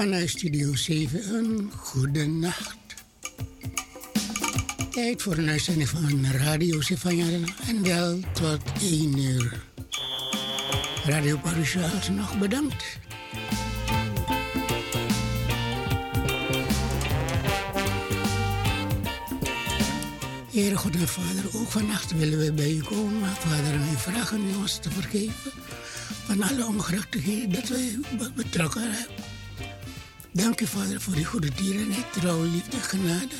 Vanuit Studio 7 een goede nacht. Tijd voor een uitzending van Radio Sivanya en wel tot 1 uur. Radio Parusha nog bedankt. Heere God Vader, ook vannacht willen we bij u komen. Vader, wij vragen u ons te vergeven van alle ongerechtigheden dat wij betrokken hebben. Dank u, Vader, voor uw goede tierenheid, trouw, liefde, genade.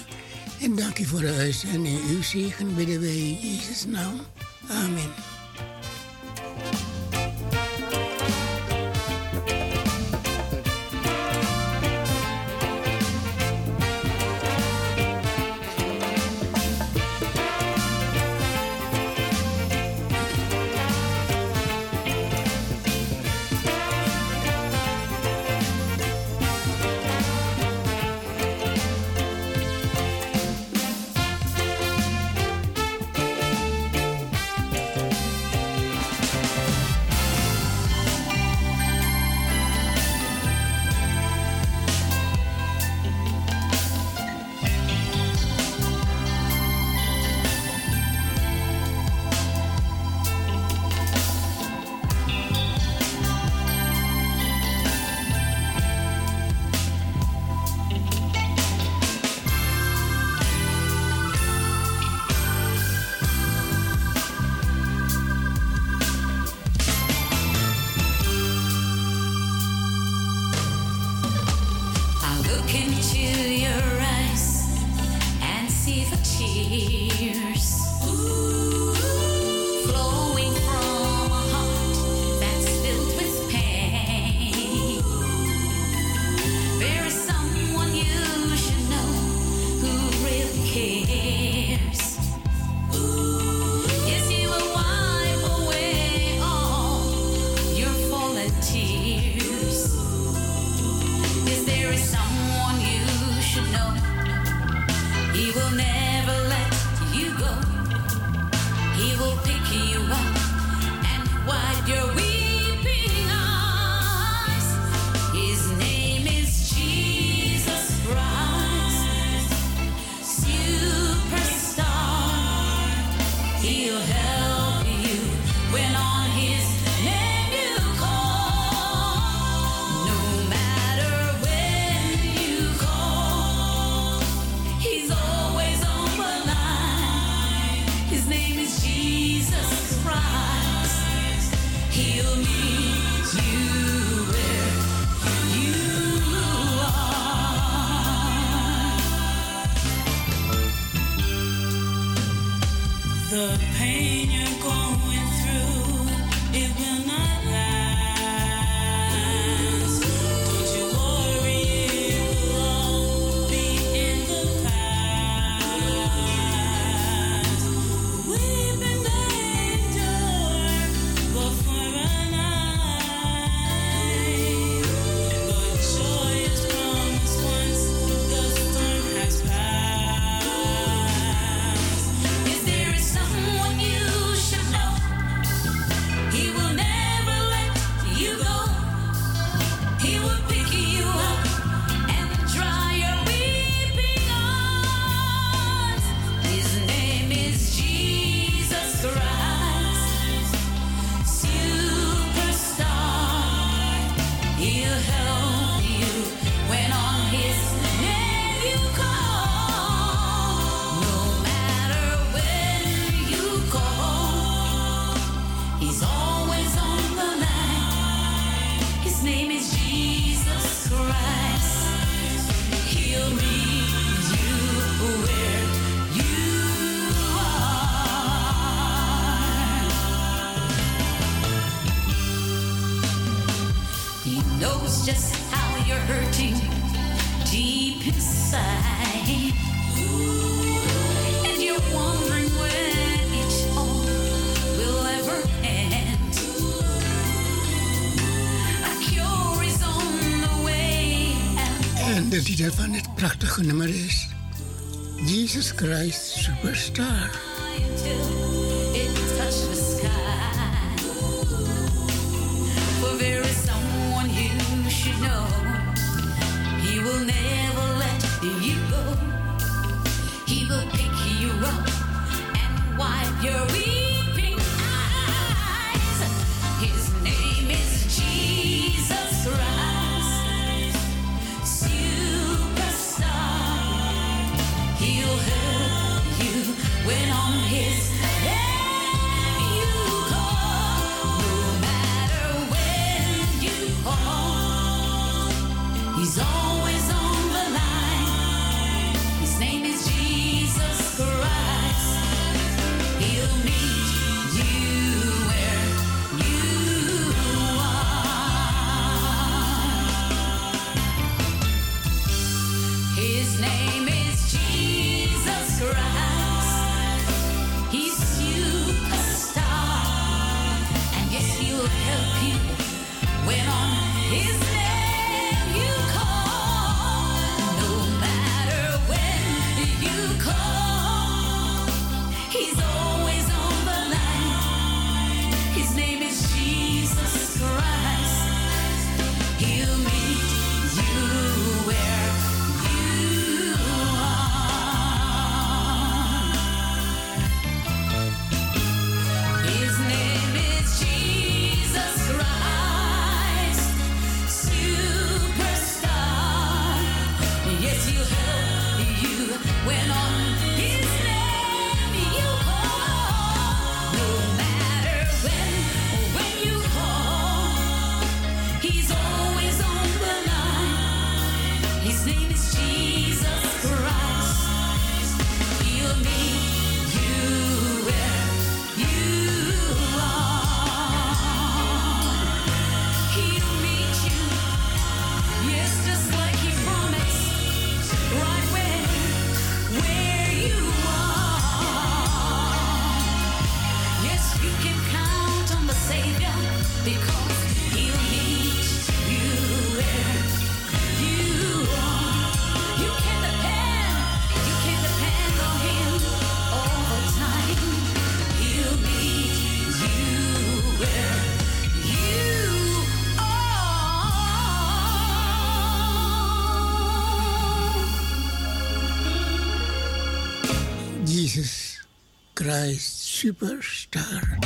En dank u voor de uitzending. Uw zegen bidden wij in Jezus' naam. Amen. your eyes and see the tears. Superstar. Superstar.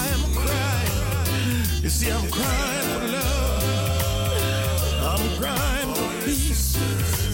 I'm crying. You see, I'm crying for love. I'm crying for peace.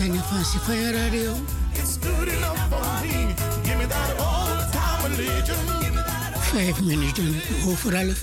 Uitzending van Sifaya Radio. Vijf minuten over alle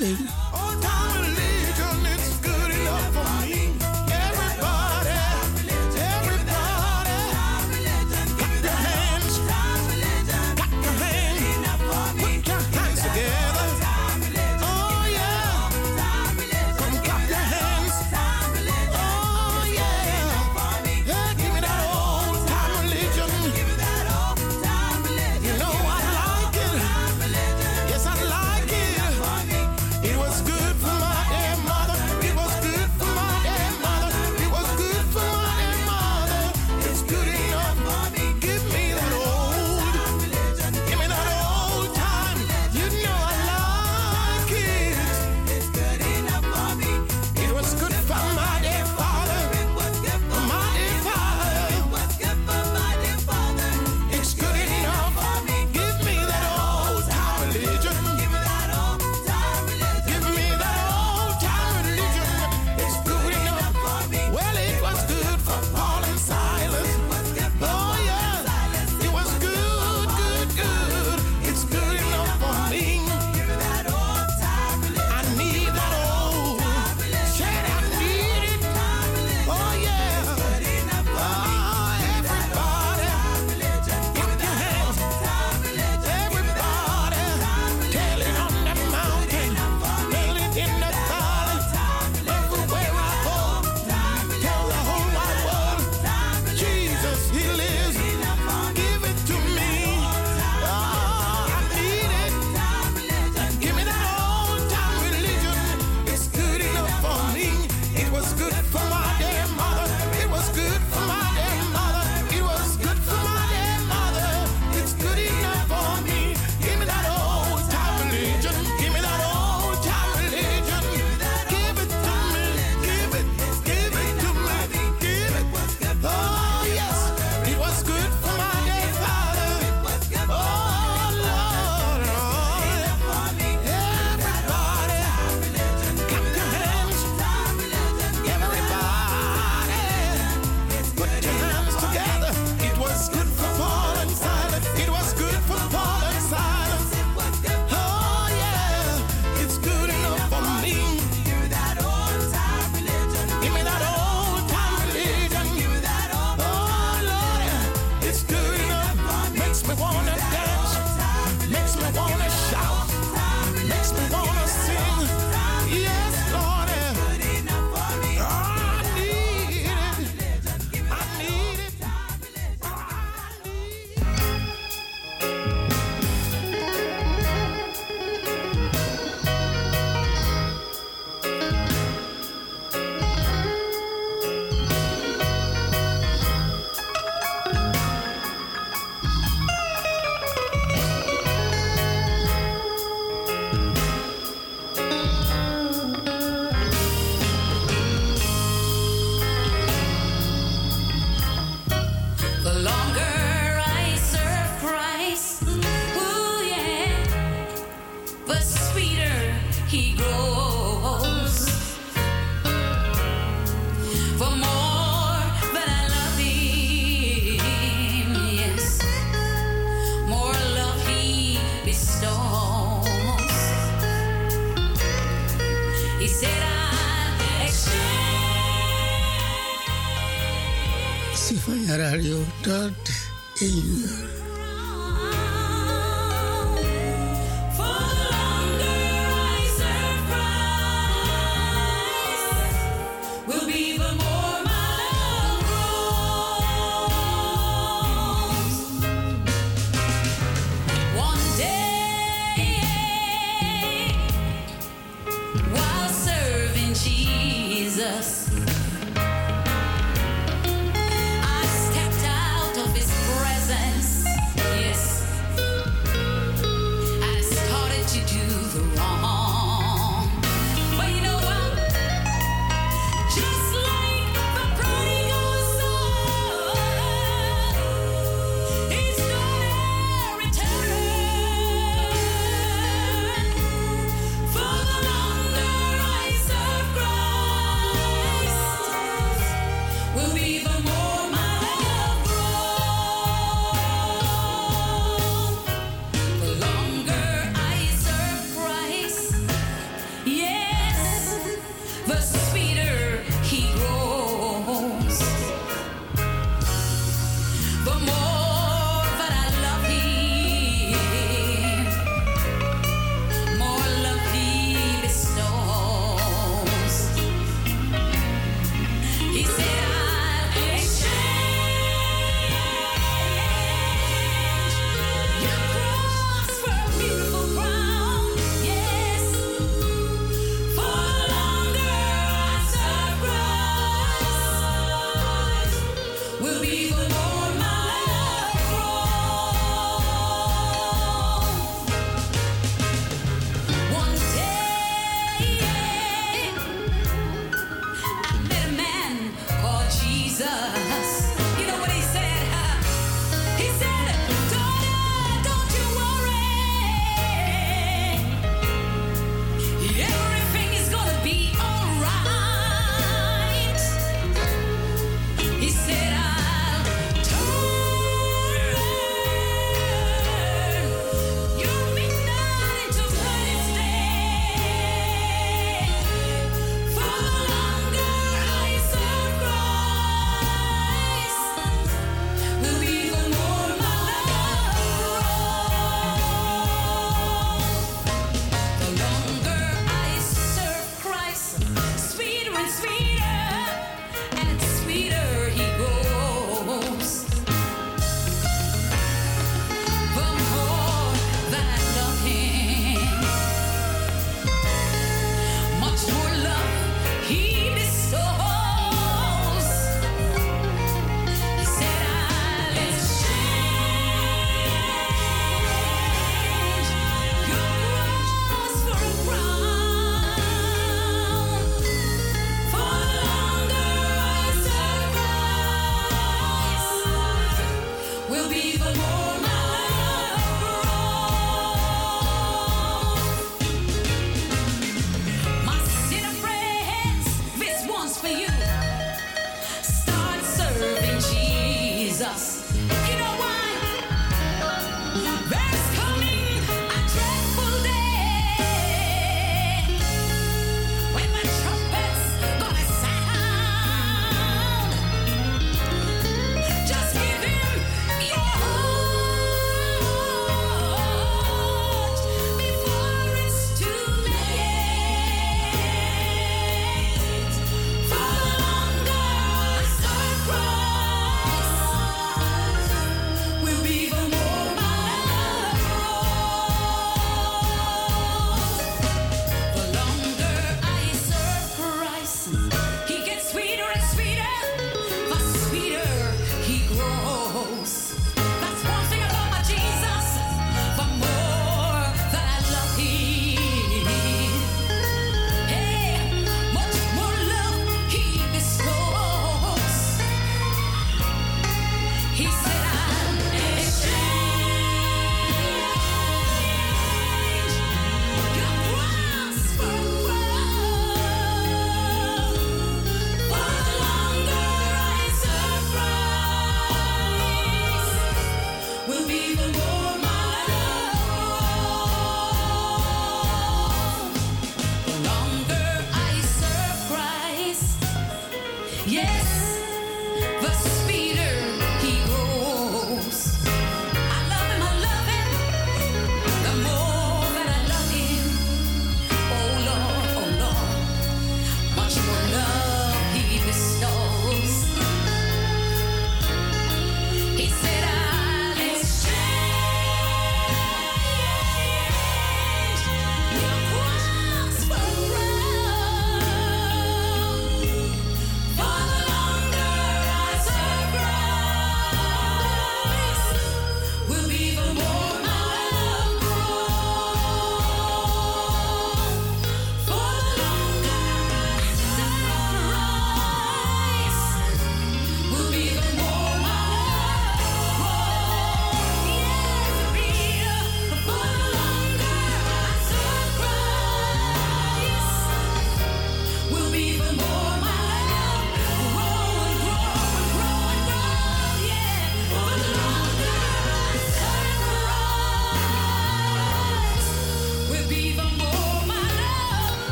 vijf. Jesus.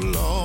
Lord,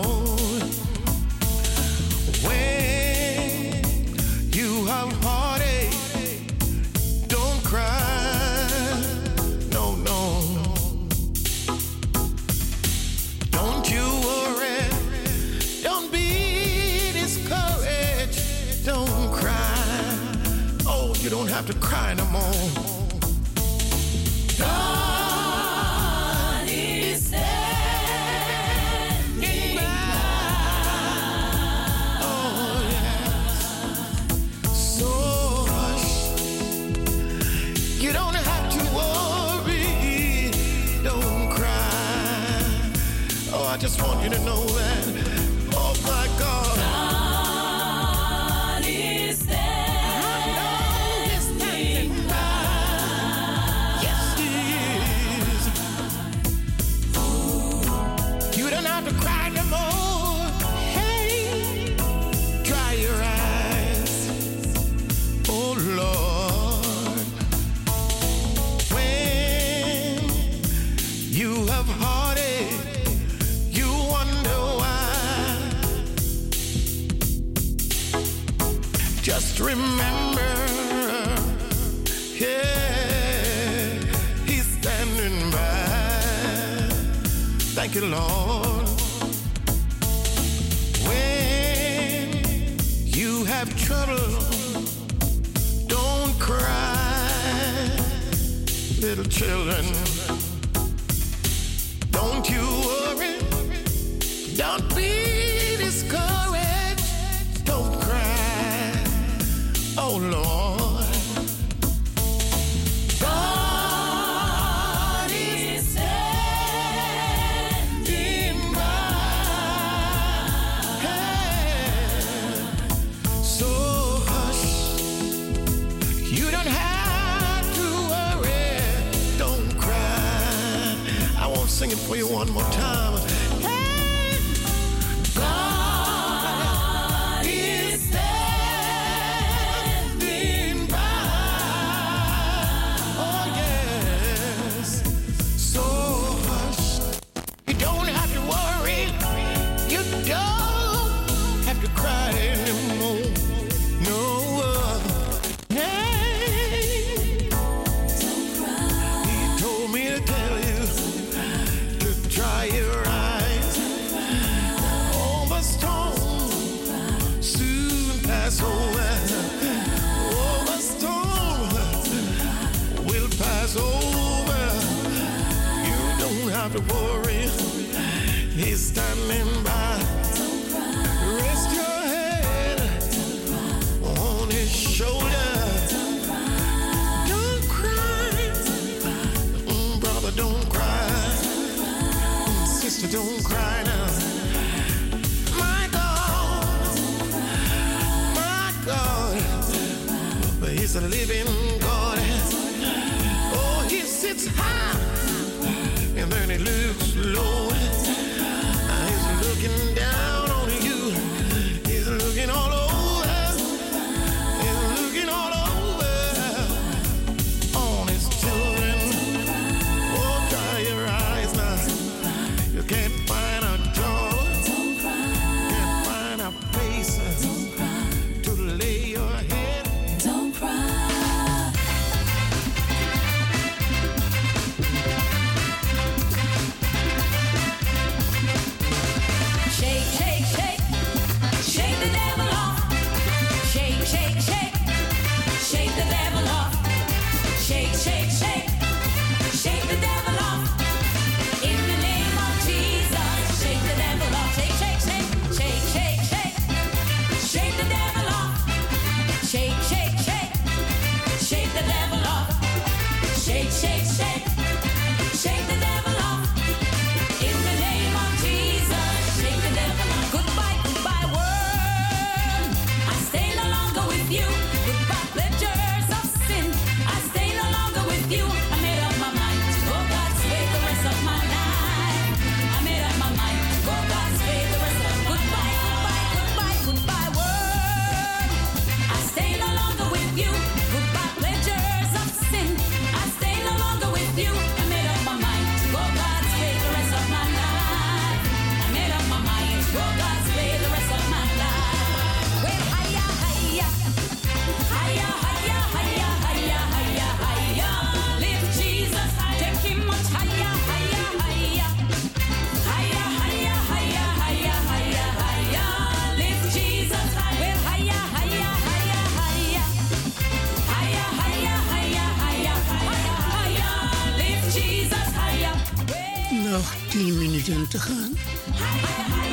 nog tien minuten te gaan.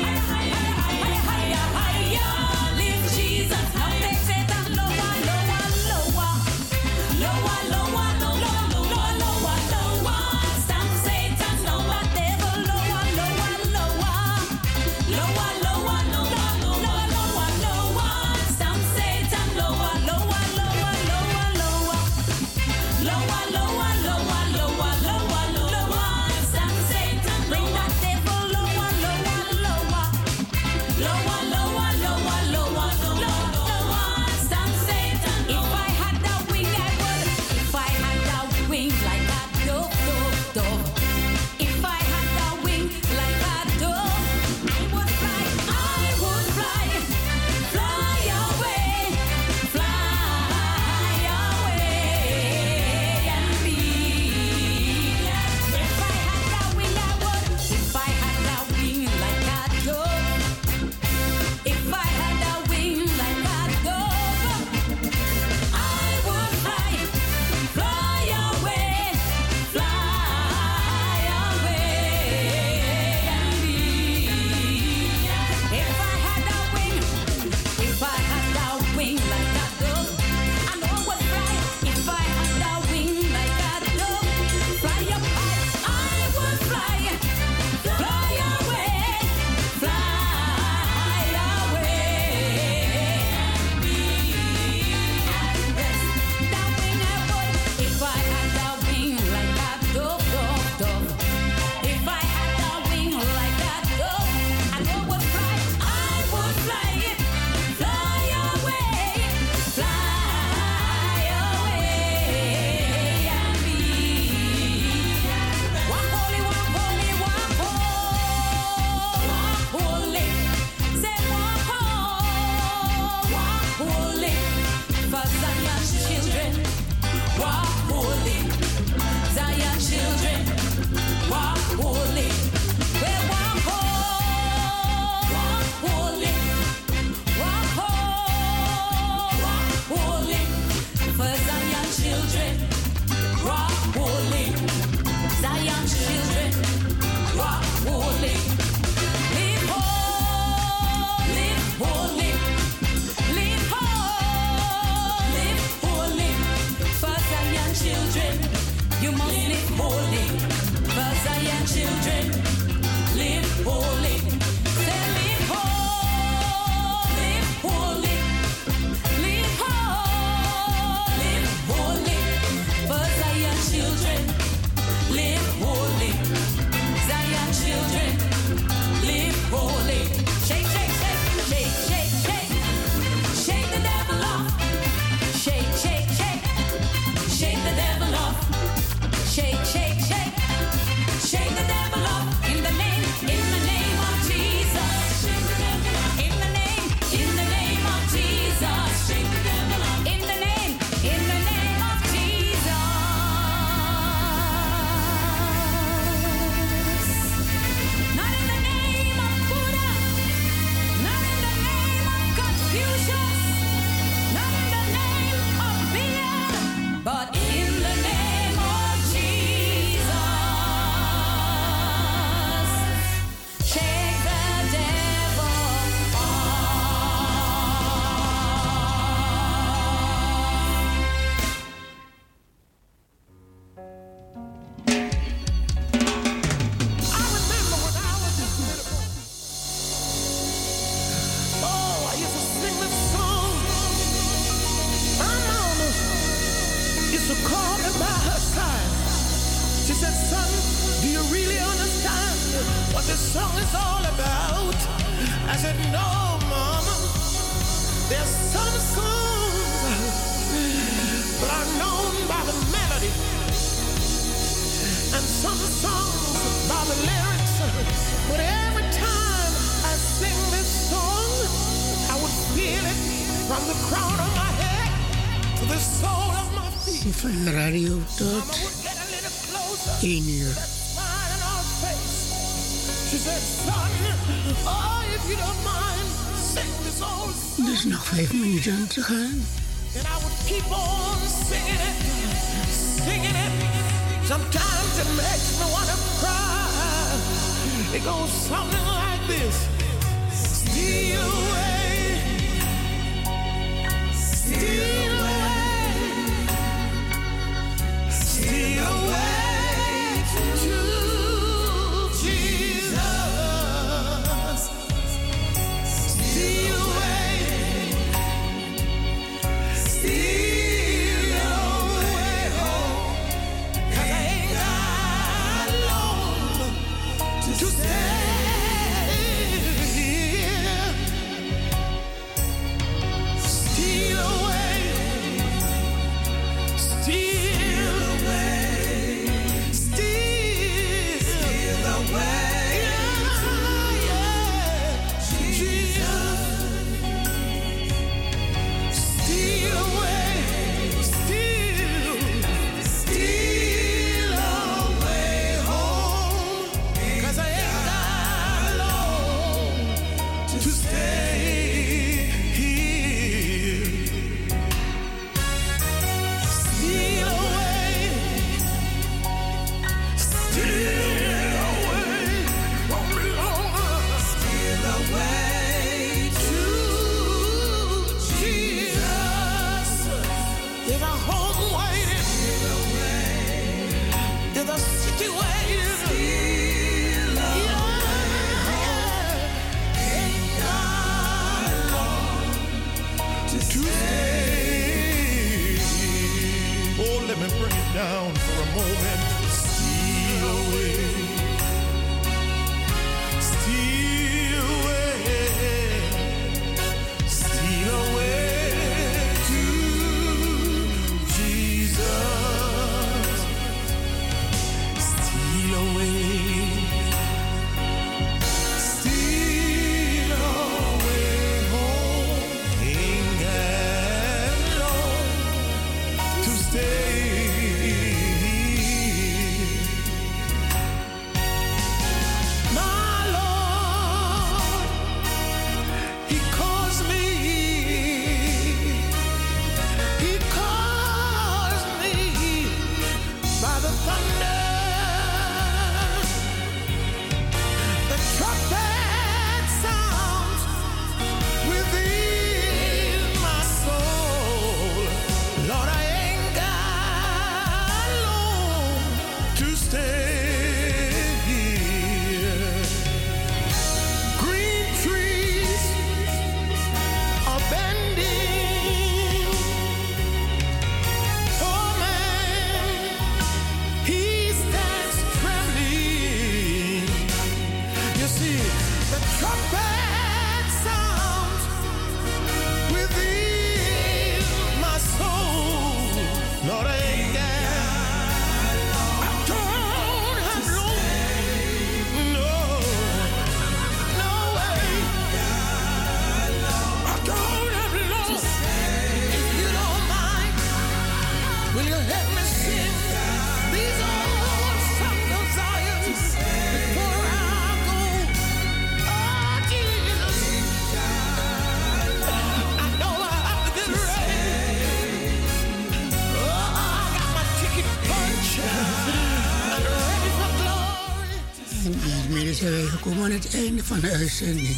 het einde van de uitzending.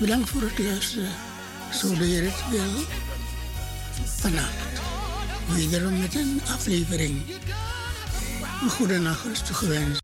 Bedankt voor het luisteren. Zo de Heer het wil. Vanavond. Wederom met een aflevering. Een goede nacht, gewenst.